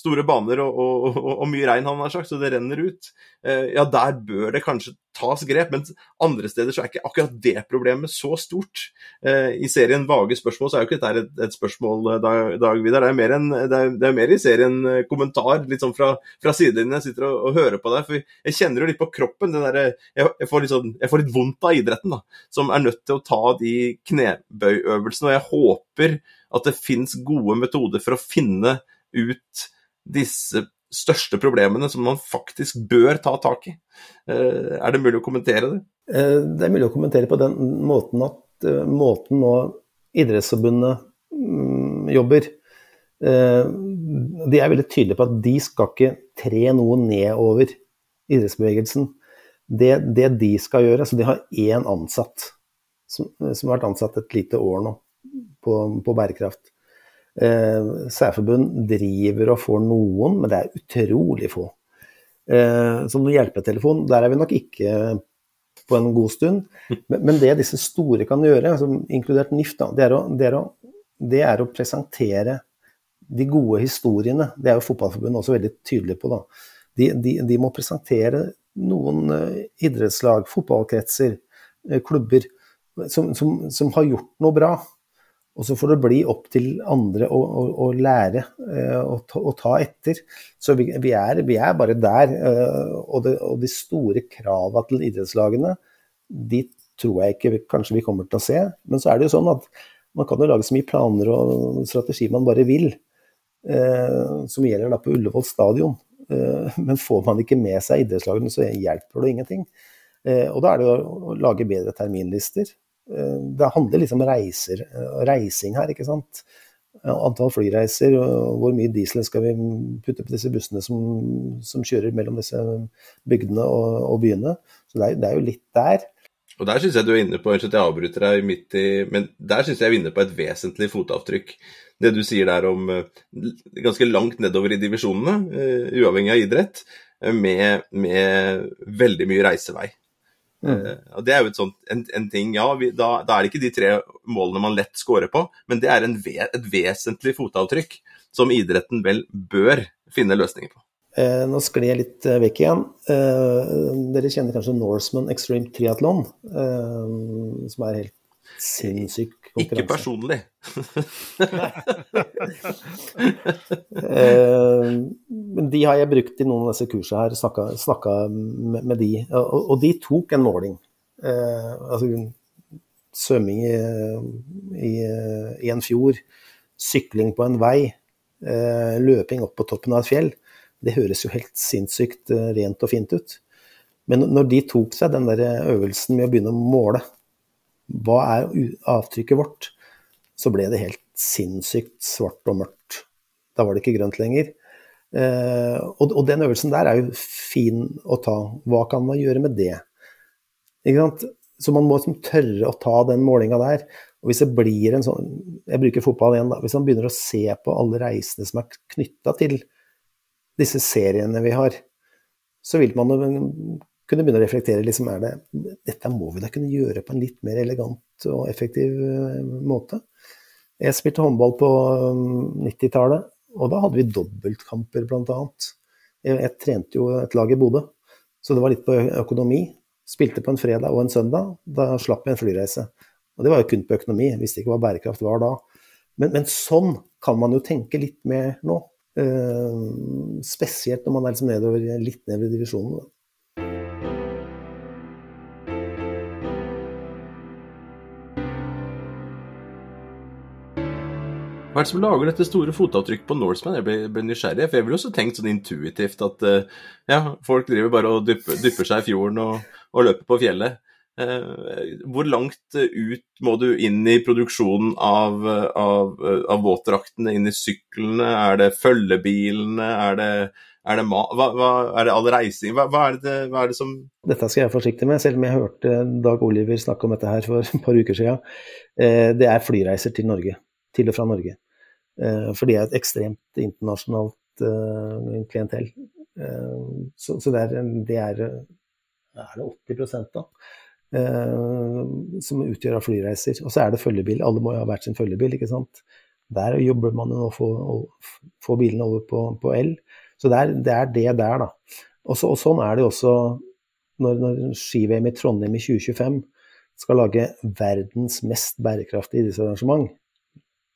store baner og, og, og, og mye regn, han har sagt, så det renner ut. Eh, ja, der bør det kanskje tas grep, men andre steder så er ikke akkurat det problemet så stort. Eh, I serien Vage spørsmål så er jo ikke dette et, et spørsmål, eh, Dag, Dag Vidar. Det er, mer en, det, er, det er mer i serien kommentar, litt sånn fra, fra sidelinjen. Jeg sitter og, og, hører på deg. For jeg kjenner jo litt på kroppen den der, jeg, jeg, får litt sånn, jeg får litt vondt av idretten, da, som er nødt til å ta de knebøyøvelsene. Og jeg håper at det fins gode metoder for å finne ut disse største problemene som man faktisk bør ta tak i. Eh, er det mulig å kommentere det? Eh, det er mulig å kommentere på den måten at eh, måten nå Idrettsforbundet mm, jobber De er veldig tydelige på at de skal ikke tre noe nedover idrettsbevegelsen. Det, det de skal gjøre, så de har én ansatt som, som, har vært ansatt et lite år nå på, på bærekraft. Eh, særforbund driver og får noen, men det er utrolig få. Eh, som hjelpetelefon, der er vi nok ikke på en god stund. Men, det disse store kan gjøre, inkludert NIF, da, det, er å, det, er å, det, er å, presentere de gode historiene. Det er jo Fotballforbundet også veldig tydelig på. da. De, de, de må presentere noen uh, idrettslag, fotballkretser, klubber, som, som, som, har gjort noe bra. Og så får det bli opp til andre å, å, å lære eh, og ta, etter. Så vi, vi, er, vi er, bare der. Eh, og, det, og, de store kravene til idrettslagene, de tror jeg ikke kanskje vi kommer til å se. Men så er det jo sånn at man kan jo lage så mye planer og strategi man bare vil, eh, som gjelder da på Ullevål stadion. Eh, men får man ikke med seg idrettslagene, så hjelper det ingenting. Eh, og da er det å lage bedre terminlister. Eh, det handler liksom reiser, og reising her, ikke sant. Antall flyreiser, og hvor mye diesel skal vi putte på disse bussene som, som kjører mellom disse bygdene og, og byene. Så det er, det er, jo litt der. Og Der syns jeg du er inne på jeg avbryter deg midt i, men der syns jeg jeg er inne på et vesentlig fotavtrykk. Det du sier der om eh, ganske langt nedover i divisjonene, uavhengig av idrett, med, med veldig mye reisevei. Mm. Uh, det er jo sånt, en, en, ting, ja, vi, da, da, er det ikke de tre målene man lett scorer på, men det er ve et vesentlig fotavtrykk som idretten vel bør finne løsninger på. Eh, nå skled jeg litt uh, vekk igjen. dere kjenner kanskje Norseman Extreme Triathlon, som er helt sinnssyk konkurranse. Ikke personlig. Eh, men de har jeg brukt i noen av disse kursene her, snakka med, med, de. Og, og, de tok en måling. Eh, altså svømming i, i, i, en fjord, sykling på en vei, eh, løping opp på toppen av et fjell. Det høres jo helt sinnssykt eh, rent og fint ut. Men når de tok seg den der øvelsen med å begynne å måle hva er avtrykket vårt, så ble det helt sinnssykt svart og mørkt. Da var det ikke grønt lenger. Eh, og, og, den øvelsen der er jo fin å ta. Hva kan man gjøre med det? Ikke sant? Så man må liksom tørre å ta den målinga der. Og hvis det blir en sånn Jeg bruker fotball igjen, da. Hvis man begynner å se på alle reisene som er knytta til disse seriene vi har, så vil man kunne begynne å reflektere liksom, er det, dette må vi da kunne gjøre på en litt mer elegant og effektiv eh, måte. Jeg spilte håndball på 90-tallet, um, og da hadde vi dobbeltkamper bl.a. Jeg, jeg trente jo et lag i Bodø, så det var litt på økonomi. Spilte på en fredag og en søndag. Da slapp jeg en flyreise. Og det var jo kun på økonomi, visste ikke hva bærekraft var da. Men, men sånn kan man jo tenke litt mer nå. Uh, spesielt når man er liksom nedover, litt nedover i divisjonen. Hva er det som lager dette store fotavtrykket på Norseman? Jeg ble, ble, nysgjerrig. For jeg ville også tenkt sånn intuitivt at uh, ja, folk driver bare og dypper, dypper seg i fjorden og, og løper på fjellet. Uh, hvor langt ut må du inn i produksjonen av, av, av våtdraktene, inn i syklene? Er det følgebilene? Er det, er det, hva, hva, er det all reising? Hva, hva, hva, er det, som Dette skal jeg være forsiktig med, selv om jeg hørte Dag Oliver snakke om dette her for et par uker siden. Uh, det er flyreiser til Norge. Til og fra Norge. Eh, for de er et ekstremt internasjonalt eh, klientell. Eh, så, så det, er, det er, er det 80% da, som utgjør av flyreiser. Og så er det følgebil. Alle må jo ha hvert sin følgebil, ikke sant. Der jobber man jo å få, få bilene over på, på el. Så det er, det er, det der, da. Og, så, og sånn er det jo også når, når ski-VM i Trondheim i 2025 skal lage verdens mest bærekraftige idrettsarrangement,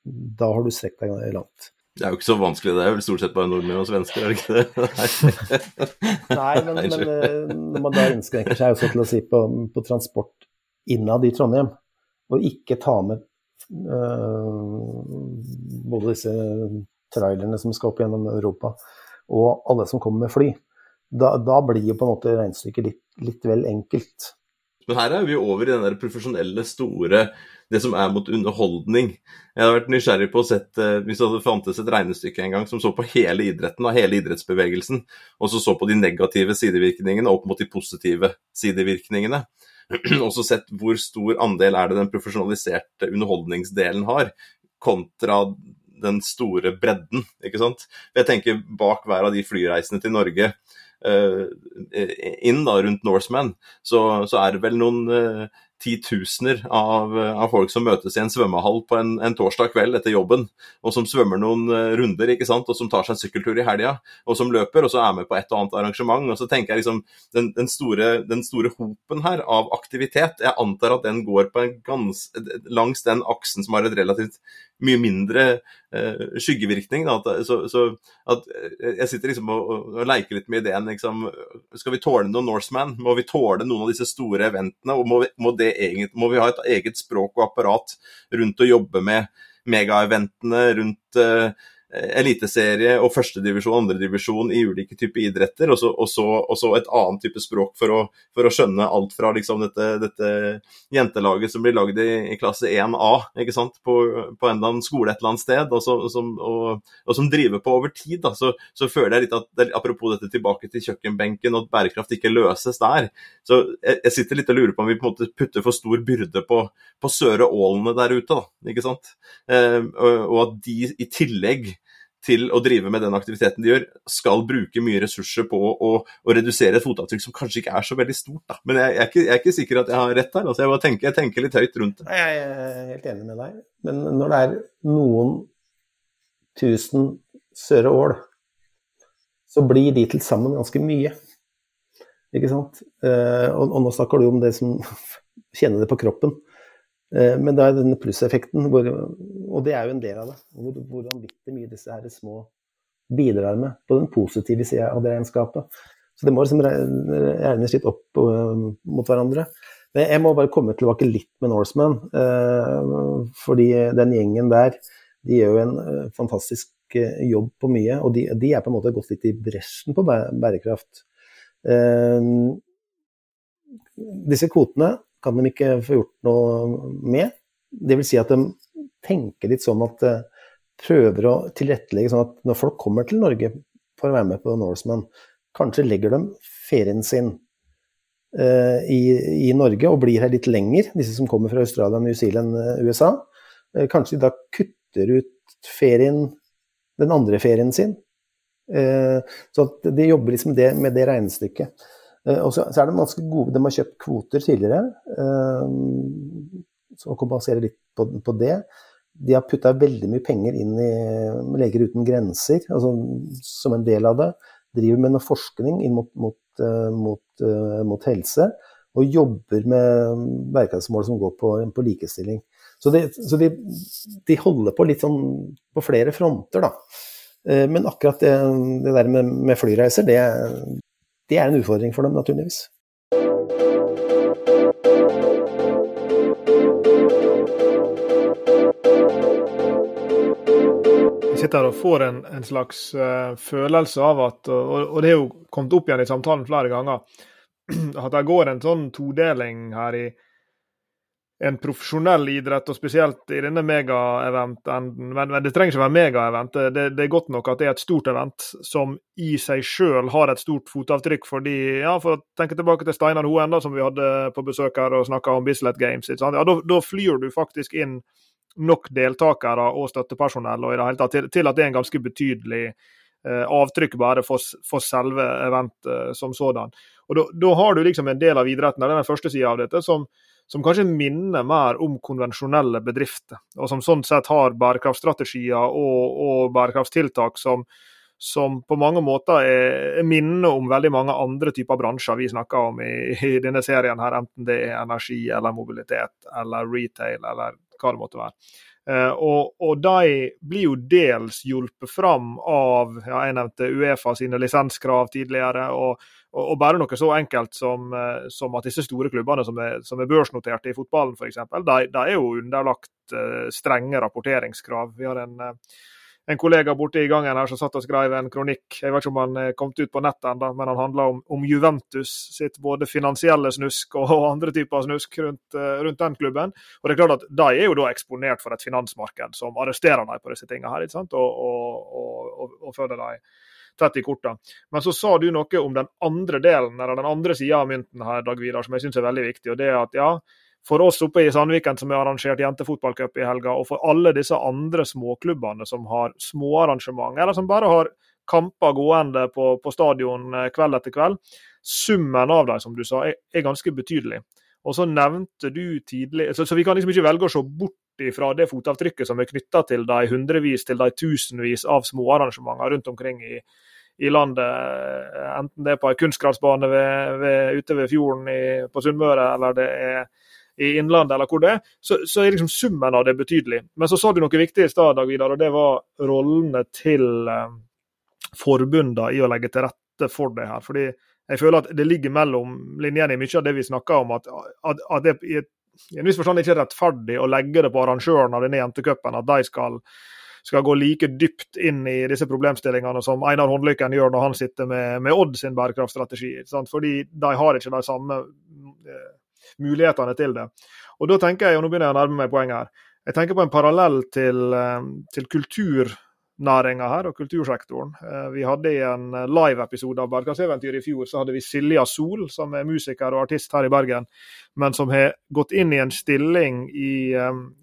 da har du strekt deg langt. Det er jo ikke så vanskelig, det er vel stort sett bare nordmenn og svensker, er det ikke det? Nei, men, men, eh, når man da innskrenker seg også til å si på, på transport innad i Trondheim, og ikke ta med øh, både disse trailerne som skal opp gjennom Europa, og alle som kommer med fly, da, da blir jo på en måte regnestykket litt, litt vel enkelt. Men her er vi over i den der profesjonelle, store det som er mot underholdning. Jeg hadde vært nysgjerrig på å sett, eh, Hvis det fantes et regnestykke en gang som så på hele idretten og hele idrettsbevegelsen, og så så på de negative sidevirkningene opp mot de positive sidevirkningene, og så sett hvor stor andel er det den profesjonaliserte underholdningsdelen har, kontra den store bredden. ikke sant? Jeg tenker Bak hver av de flyreisene til Norge inn da rundt Norseman, så, så, er det vel noen uh, titusener av, av, folk som møtes i en svømmehall på en, en, torsdag kveld etter jobben, og som svømmer noen eh, runder, ikke sant, og som tar seg en sykkeltur i helga, og som løper, og så er med på et og annet arrangement. og så tenker jeg liksom, Den, den, store, den store, hopen her av aktivitet, jeg antar at den går på en gans, langs den aksen som har et relativt mye mindre uh, skyggevirkning. At, så, så, at eh, jeg sitter liksom og, og, leker litt med ideen. Liksom, skal vi tåle noen Norseman? Må vi tåle noen av disse store eventene? og Må vi, må eget, må vi ha et eget språk og apparat rundt å jobbe med megaeventene, rundt Eh, eliteserie og førstedivisjon og andredivisjon i ulike typer idretter, og så, og, så, og så, et annet type språk for å, for å skjønne alt fra liksom dette, dette, jentelaget som blir lagd i, i klasse 1A ikke sant? På, på eller annen skole et eller annet sted, og, så, som, og som, driver på over tid. Da. Så føler jeg litt at apropos dette tilbake til kjøkkenbenken, og at bærekraft ikke løses der. Så jeg, jeg, sitter litt og lurer på om vi på en måte putter for stor byrde på, på Søre Ålene der ute, da, ikke sant? Eh, og, og at de i tillegg til å drive med den aktiviteten de gjør, skal bruke mye ressurser på å, å redusere et fotavtrykk som kanskje ikke er så veldig stort. Da. Men jeg, jeg, er ikke, jeg, er ikke, sikker at jeg har rett der. Altså, jeg, tenker, jeg, tenker, litt høyt rundt det. Jeg er helt enig med deg. Men når det er noen tusen Søre Ål, så blir de til sammen ganske mye. Ikke sant? Eh, og, og nå snakker du om det som kjenner det på kroppen. Eh, men det er denne plusseffekten, og det er jo en del av det, hvor, hvor vanvittig mye disse her små bidrar med på den positive sida av det regnskapet. Så det må liksom regnes litt opp uh, mot hverandre. Men jeg må bare komme tilbake litt med Norseman. Uh, fordi den gjengen der, de gjør jo en fantastisk jobb på mye. Og de, de, er på en måte gått litt i bresjen på bærekraft. disse kvotene kan de ikke få gjort noe med. Det vil si at de tenker litt sånn at eh, prøver å tilrettelegge sånn at når folk kommer til Norge for å være med på Norseman, kanskje legger de ferien sin uh, i, i, Norge og blir her litt lenger, disse som kommer fra Australia, New Zealand, USA. Uh, kanskje de da kutter ut ferien, den andre ferien sin. Uh, så de jobber liksom det, med det regnestykket. Og så, er de ganske gode, de har kjøpt kvoter tidligere, så kompensere litt på, det de har putta veldig mye penger inn i Leger uten grenser, altså som en del av det. Driver med noe forskning inn mot, mot, uh, mot, mot helse. Og jobber med bærekraftsmål som går på, på likestilling. Så, det, så de, de, holder på litt sånn på flere fronter, da. Men akkurat det, det der med, med flyreiser, det, det er en utfordring for dem, naturligvis. sitter her og får en, en slags uh, følelse av at og, og, det er jo kommet opp igjen i samtalen flere ganger, at det går en sånn todeling her i en profesjonell idrett, og spesielt i denne mega-event-enden. Men, men, det trenger ikke være mega-event. Det, det, er godt nok at det er et stort event som i seg sjøl har et stort fotavtrykk. fordi, ja, For å tenke tilbake til Steinar Hoen, da, som vi hadde på besøk her og snakka om Bislett Games. Ja, da, flyr du faktisk inn nok deltakere og støttepersonell og i det hele tatt, til, til at det er en ganske betydelig eh, avtrykk bare for, for selve eventet eh, som sådan. Og Da har du liksom en del av idretten, det den første sida av dette, som, som, kanskje minner mer om konvensjonelle bedrifter. Og som sånn sett har bærekraftstrategier og, og bærekraftstiltak som, som på mange måter er, er minner om veldig mange andre typer bransjer vi snakker om i, i, denne serien, her, enten det er energi eller mobilitet eller retail eller hva det måtte være. Uh, og, og, de blir jo dels hjulpet fram av ja, jeg nevnte Uefa sine lisenskrav tidligere. Og, og, bare noe så enkelt som, uh, som at disse store klubbene som er, som er børsnoterte i fotballen f.eks., de, de er jo underlagt uh, strenge rapporteringskrav. Vi har en en kollega borte i gangen her som satt og skrev en kronikk. Jeg vet ikke om han er kommet ut på nettet ennå, men han handla om, om, Juventus sitt både finansielle snusk og, og andre typer snusk rundt, rundt, den klubben. Og det er klart at De er jo da eksponert for et finansmarked som arresterer dem på disse tingene her, ikke sant? og, og, og, og følger dem tett i korta. Men så sa du noe om den andre delen, eller den andre sida av mynten her, Dag Vidar, som jeg syns er veldig viktig. og det er at ja, for oss oppe i Sandviken som har arrangert jentefotballcup i helga, og for alle disse andre småklubbene som har småarrangement, eller som bare har kamper gående på, på stadion eh, kveld etter kveld, summen av dem, som du sa, er, er ganske betydelig. Og så nevnte du tidlig, så, så, vi kan liksom ikke velge å se bort fra det fotavtrykket som er knytta til de hundrevis til de tusenvis av småarrangementer rundt omkring i, i landet. Enten det er på ei kunstgressbane ute ved fjorden i, på Sunnmøre, eller det er i Innlandet, eller hvor det er, så, så, er liksom summen av det betydelig. Men så sa du noe viktig i stad, Dag Vidar, og det var rollene til eh, forbundene i å legge til rette for det her. Fordi jeg føler at det ligger mellom linjene i mye av det vi snakker om, at, at, at det i, et, i en viss forstand ikke er rettferdig å legge det på arrangøren av denne jentecupen, at de skal skal gå like dypt inn i disse problemstillingene som Einar Håndlykken gjør når han sitter med, med Odd sin bærekraftstrategi. Fordi de har ikke de samme eh, mulighetene til det. Og da tenker jeg, og nå begynner jeg å nærme meg poenget her, jeg tenker på en parallell til, til til kulturnæringa her og kultursektoren. Eh, vi hadde i en eh, live-episode av Bergkasseventyret i fjor så hadde vi Silja Sol, som er musiker og artist her i Bergen, men som har gått inn i en stilling i,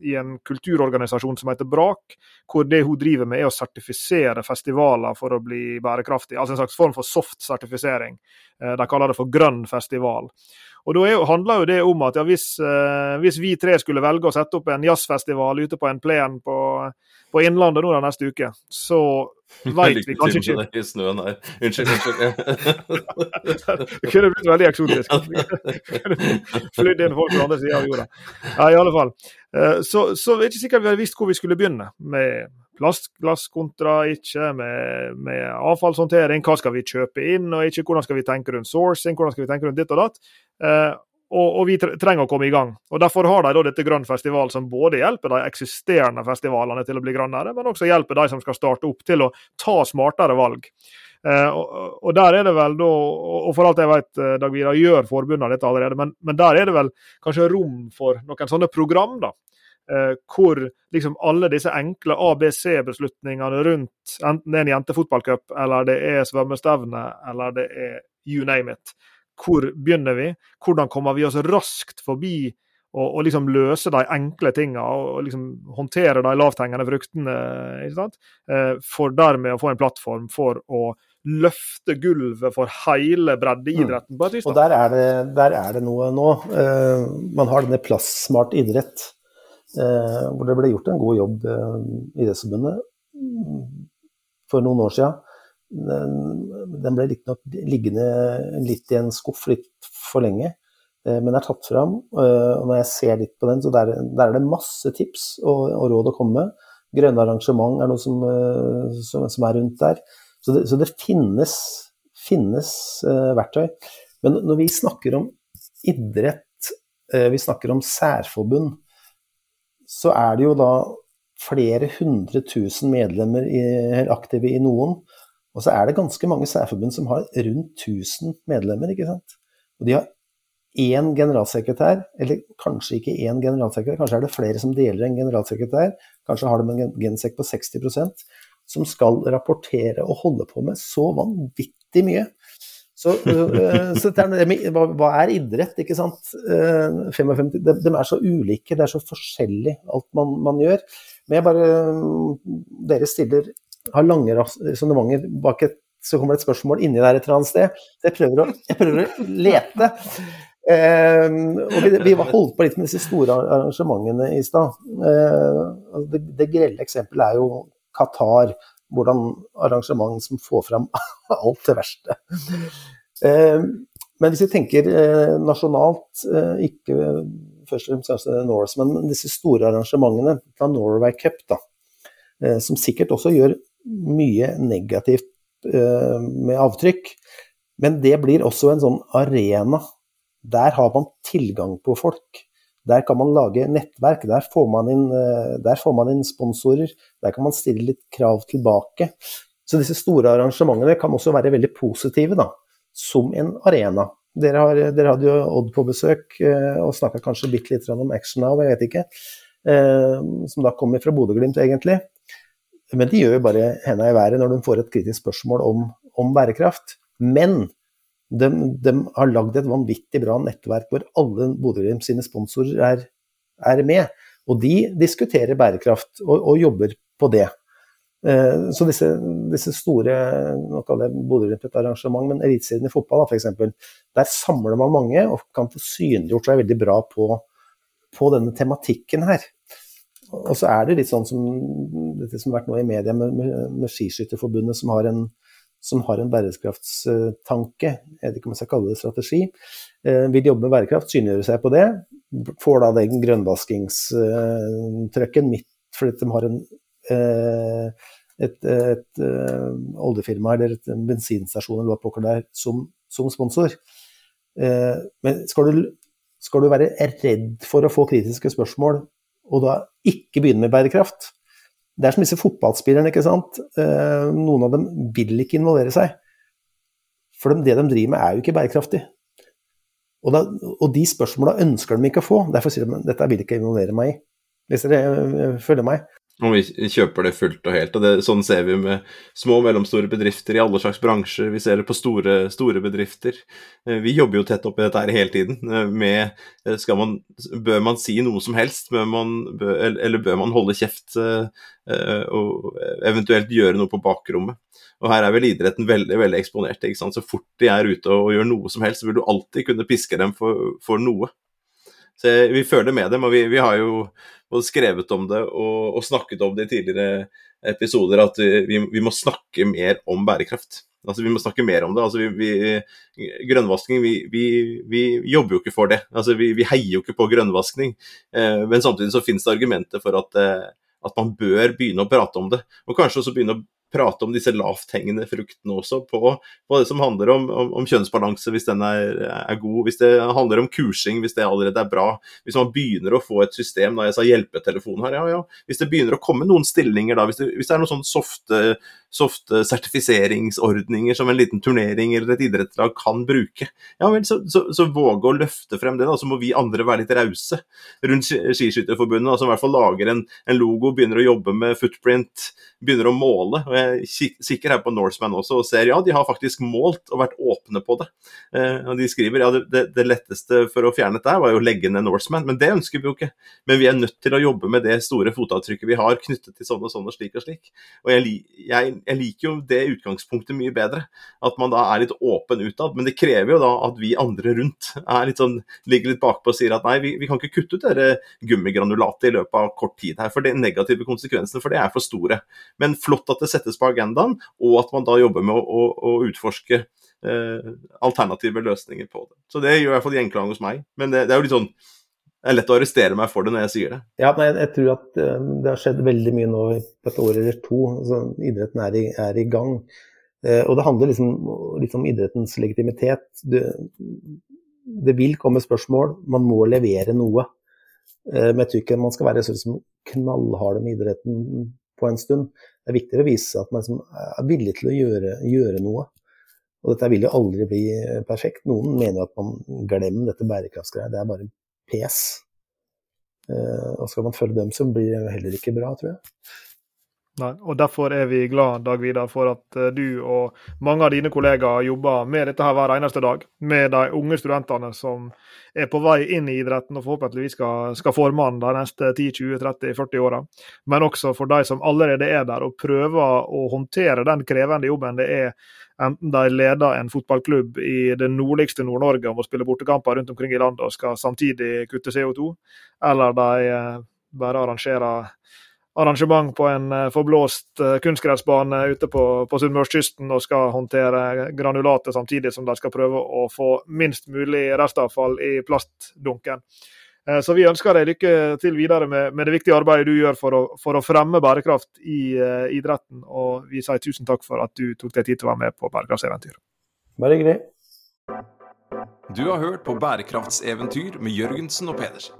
i en kulturorganisasjon som heter Brak, hvor det hun driver med er å sertifisere festivaler for å bli bærekraftige. Altså en slags form for soft-sertifisering. De kaller det for grønn festival. Og Da er, handler jo det om at ja, hvis, eh, hvis, vi tre skulle velge å sette opp en jazzfestival ute på en plen på, på Innlandet nå da neste uke, så veit vi kanskje ikke i snøen her. Unnskyld. unnskyld. det kunne blitt veldig eksotisk. Flydd inn folk på andre sida av jorda. Ja, i alle fall. Eh, så, så er det ikke sikkert vi hadde visst hvor vi skulle begynne med plastglass kontra ikke, med, med, avfallshåndtering. Hva skal vi kjøpe inn og ikke, hvordan skal vi tenke rundt sourcing, hvordan skal vi tenke rundt ditt og datt. Eh, og, og, vi trenger å komme i gang. Og Derfor har de da dette Grønn festival, som både hjelper de eksisterende festivalene til å bli grønnere, men også hjelper de som skal starte opp til å ta smartere valg. Eh, og, og, der er det vel da, og for alt jeg vet, eh, Dag Vidar gjør forbundene dette allerede, men, men, der er det vel kanskje rom for noen sånne program, da. Eh, hvor liksom alle disse enkle ABC-beslutningene rundt enten det er en jentefotballcup, eller det er svømmestevne, eller det er you name it. Hvor begynner vi? Hvordan kommer vi oss raskt forbi og, og liksom løse de enkle tingene og liksom håndtere de lavthengende fruktene? Eh, for dermed å få en plattform for å løfte gulvet for hele breddeidretten. på et vis. Og der er, det, der er det noe nå. Uh, man har denne Plasssmart idrett, hvor det ble gjort en god jobb uh, i Idrettsforbundet for noen år siden. Den, ble riktignok liggende litt i en skuff litt for lenge, men er tatt fram. Og når jeg ser litt på den, så der, der er det masse tips og, og, råd å komme med. Grønne arrangement er noe som, som, som er rundt der. Så det, så det finnes, finnes uh, verktøy. Men når vi snakker om idrett, uh, vi snakker om særforbund, så er det jo da flere hundre tusen medlemmer i, aktive i noen. Og så er det ganske mange særforbund som har rundt 1000 medlemmer. ikke sant? Og de har én generalsekretær, eller kanskje ikke én generalsekretær, kanskje er det flere som deler en generalsekretær. Kanskje har de en gensekk på 60% som skal rapportere og holde på med så vanvittig mye. Så, uh, så hva, hva, er idrett, ikke sant? Uh, 55, de, de, er så ulike, det er så forskjellig alt man, man gjør. Men jeg bare Dere stiller har lange resonnementer bak et Så kommer det et spørsmål inni der et eller annet sted. Jeg prøver å, jeg prøver å lete. Uh, og vi, vi holdt på litt med disse store arrangementene i stad. Uh, det, det grelle eksempelet er jo Qatar. Hvordan arrangement som får fram alt det verste. Eh, men hvis vi tenker eh, nasjonalt, eh, ikke først og fremst kanskje Norse, men disse store arrangementene fra Norway Cup, da, som sikkert også gjør mye negativt med avtrykk. Men det blir også en sånn arena. Der har man tilgang på folk. Der kan man lage nettverk, der får man inn, der får man inn sponsorer. Der kan man stille litt krav tilbake. Så disse store arrangementene kan også være veldig positive, da, som en arena. Dere, har, dere hadde jo Odd på besøk eh, og snakka kanskje bitte litt om Action Now, jeg vet ikke. Eh, som da kommer fra Bodø-Glimt, egentlig. Men de gjør jo bare henda i været når de får et kritisk spørsmål om, om bærekraft. Men de, de har lagd et vanvittig bra nettverk hvor alle Bodø-Glimt sine sponsorer er, er, med. Og de diskuterer bærekraft og, og jobber på det. Eh, så disse, disse, store nå kaller jeg Bodø-Glimt et arrangement, men Eliteserien i fotball f.eks. Der samler man mange og kan få synliggjort seg veldig bra på, på, denne tematikken her. Og så er det litt sånn som dette som har vært nå i media med, med, med Skiskytterforbundet, som har en som har en bærekraftstanke, jeg vet ikke om jeg skal kalle det strategi, eh, vil jobbe med bærekraft, synliggjøre seg på det. Får da den grønnvaskingstrøkken midt fordi de har en, eh, et, et, eh, oljefirma eller en bensinstasjon eller hva pokker der som, som sponsor. Men skal du, skal du være redd for å få kritiske spørsmål, og da ikke begynne med bærekraft, det er som disse fotballspillerne, ikke sant. Eh, noen av dem vil ikke involvere seg. For det de driver med, er jo ikke bærekraftig. Og, da, og de spørsmåla ønsker de ikke å få. Derfor sier de dette vil ikke involvere meg i. Hvis dere eh, følger meg. Og vi kjøper det fullt og helt. og det, Sånn ser vi med små og mellomstore bedrifter i alle slags bransjer. Vi ser det på store, store bedrifter. Eh, vi jobber jo tett oppi dette her hele tiden. Eh, med, eh, man, bør man si noe som helst, bør man, bør, eller bør man holde kjeft og eventuelt gjøre noe på bakrommet? Og Her er vel idretten veldig veldig eksponert. ikke sant? Så fort de er ute og gjør noe som helst, så vil du alltid kunne piske dem for, for noe. Så Vi føler med dem, og vi, vi har jo både skrevet om det og, og, snakket om det i tidligere episoder, at vi, vi, må snakke mer om bærekraft. Altså, Vi må snakke mer om det. Altså, vi, grønnvasking, vi, jobber jo ikke for det. Altså, vi, heier jo ikke på grønnvaskning. Eh, men samtidig så finnes det argumenter for at, eh, at, man bør begynne å prate om det. Og kanskje også begynne å prate om disse lavthengende fruktene også, på, på det som handler om, om, om kjønnsbalanse, hvis den er, er, god, hvis det handler om kursing, hvis det allerede er bra. Hvis man begynner å få et system, da jeg sa hjelpetelefon her, ja ja. Hvis det begynner å komme noen stillinger da, hvis det, hvis det er noen sånne softe, softe sertifiseringsordninger som en liten turnering eller et idrettslag kan bruke, ja vel, så, så, så våge å løfte frem det. da, Så må vi andre være litt rause rundt Skiskytterforbundet, som i hvert fall lager en, en, logo, begynner å jobbe med footprint, begynner å måle. og Jeg kikker her på Norseman også og ser ja, de har faktisk målt og vært åpne på det. Eh, og De skriver ja, det, det, letteste for å fjerne dette var jo å legge ned Norseman, men det ønsker vi jo ikke. Men vi er nødt til å jobbe med det store fotavtrykket vi har knyttet til sånn og sånn og slik og slik. Og jeg, jeg, jeg liker jo det utgangspunktet mye bedre. At man da er litt åpen utad. Men det krever jo da at vi andre rundt litt sånn, ligger litt bakpå og sier at nei, vi, vi kan ikke kutte ut dette gummigranulatet i løpet av kort tid her. For de negative konsekvensene for det er for store. Men flott at det settes på agendaen, og at man da jobber med å, å, å utforske eh, alternative løsninger på det. Så det gjør i hvert fall gjenklang hos meg. Men det, det er jo litt sånn det er lett å arrestere meg for det når jeg sier det. Ja, men jeg, tror at uh, det har skjedd veldig mye nå på et år eller to. Altså, idretten er i, er i gang. Uh, og det handler liksom litt om idrettens legitimitet. Det, det, vil komme spørsmål, man må levere noe. Uh, men jeg tror ikke man skal være sånn som knallharde med idretten på en stund. Det er viktigere å vise at man er villig til å gjøre, gjøre noe. Og dette vil jo aldri bli perfekt. Noen mener at man glemmer dette bærekraftsgreia. Det er bare pes. Eh, og skal man følge dem, så blir det heller ikke bra, tror jeg. Nei, og Derfor er vi glad Dag Vidar, for at eh, du og mange av dine kollegaer jobber med dette her hver eneste dag. Med de unge studentene som er på vei inn i idretten og forhåpentligvis skal, skal forme den de neste 10-20-30-40 åra. Men også for de som allerede er der og prøver å håndtere den krevende jobben det er enten de leder en fotballklubb i det nordligste Nord-Norge og må spille bortekamper rundt omkring i landet og skal samtidig kutte CO2, eller de eh, bare arrangerer arrangement på en eh, forblåst eh, kunstgressbane ute på, på Sunnmørskysten og skal håndtere granulatet samtidig som de skal prøve å få minst mulig restavfall i plastdunken. Eh, så vi ønsker deg lykke til videre med, med det viktige arbeidet du gjør for å, for å fremme bærekraft i uh, idretten. Og vi sier tusen takk for at du tok deg tid til å være med på Bærekraftseventyr. Bare hyggelig. Du har hørt på Bærekraftseventyr med Jørgensen og Pedersen.